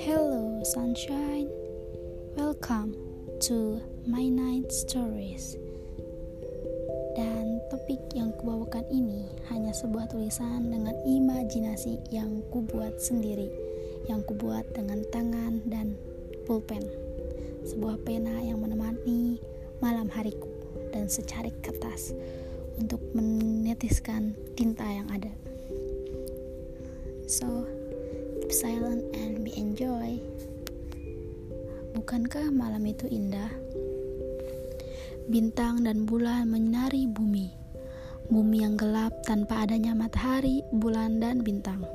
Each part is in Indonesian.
Hello, sunshine. Welcome to my night stories. Dan topik yang kubawakan ini hanya sebuah tulisan dengan imajinasi yang kubuat sendiri, yang kubuat dengan tangan dan pulpen. Sebuah pena yang menemani malam hariku dan secarik kertas untuk menetiskan tinta yang ada. So, keep silent and be enjoy. Bukankah malam itu indah? Bintang dan bulan menyinari bumi. Bumi yang gelap tanpa adanya matahari, bulan, dan bintang.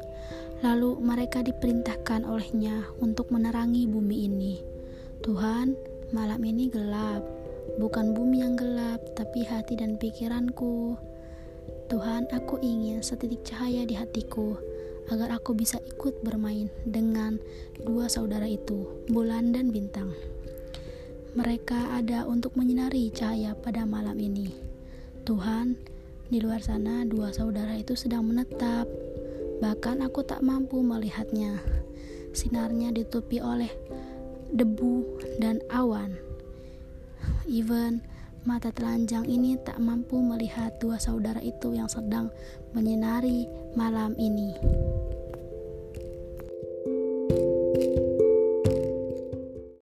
Lalu mereka diperintahkan olehnya untuk menerangi bumi ini. Tuhan, malam ini gelap. Bukan bumi yang gelap, tapi hati dan pikiranku. Tuhan, aku ingin setitik cahaya di hatiku agar aku bisa ikut bermain dengan dua saudara itu, bulan dan bintang. Mereka ada untuk menyinari cahaya pada malam ini. Tuhan, di luar sana dua saudara itu sedang menetap. Bahkan aku tak mampu melihatnya. Sinarnya ditutupi oleh debu dan awan. Even mata telanjang ini tak mampu melihat dua saudara itu yang sedang menyinari malam ini.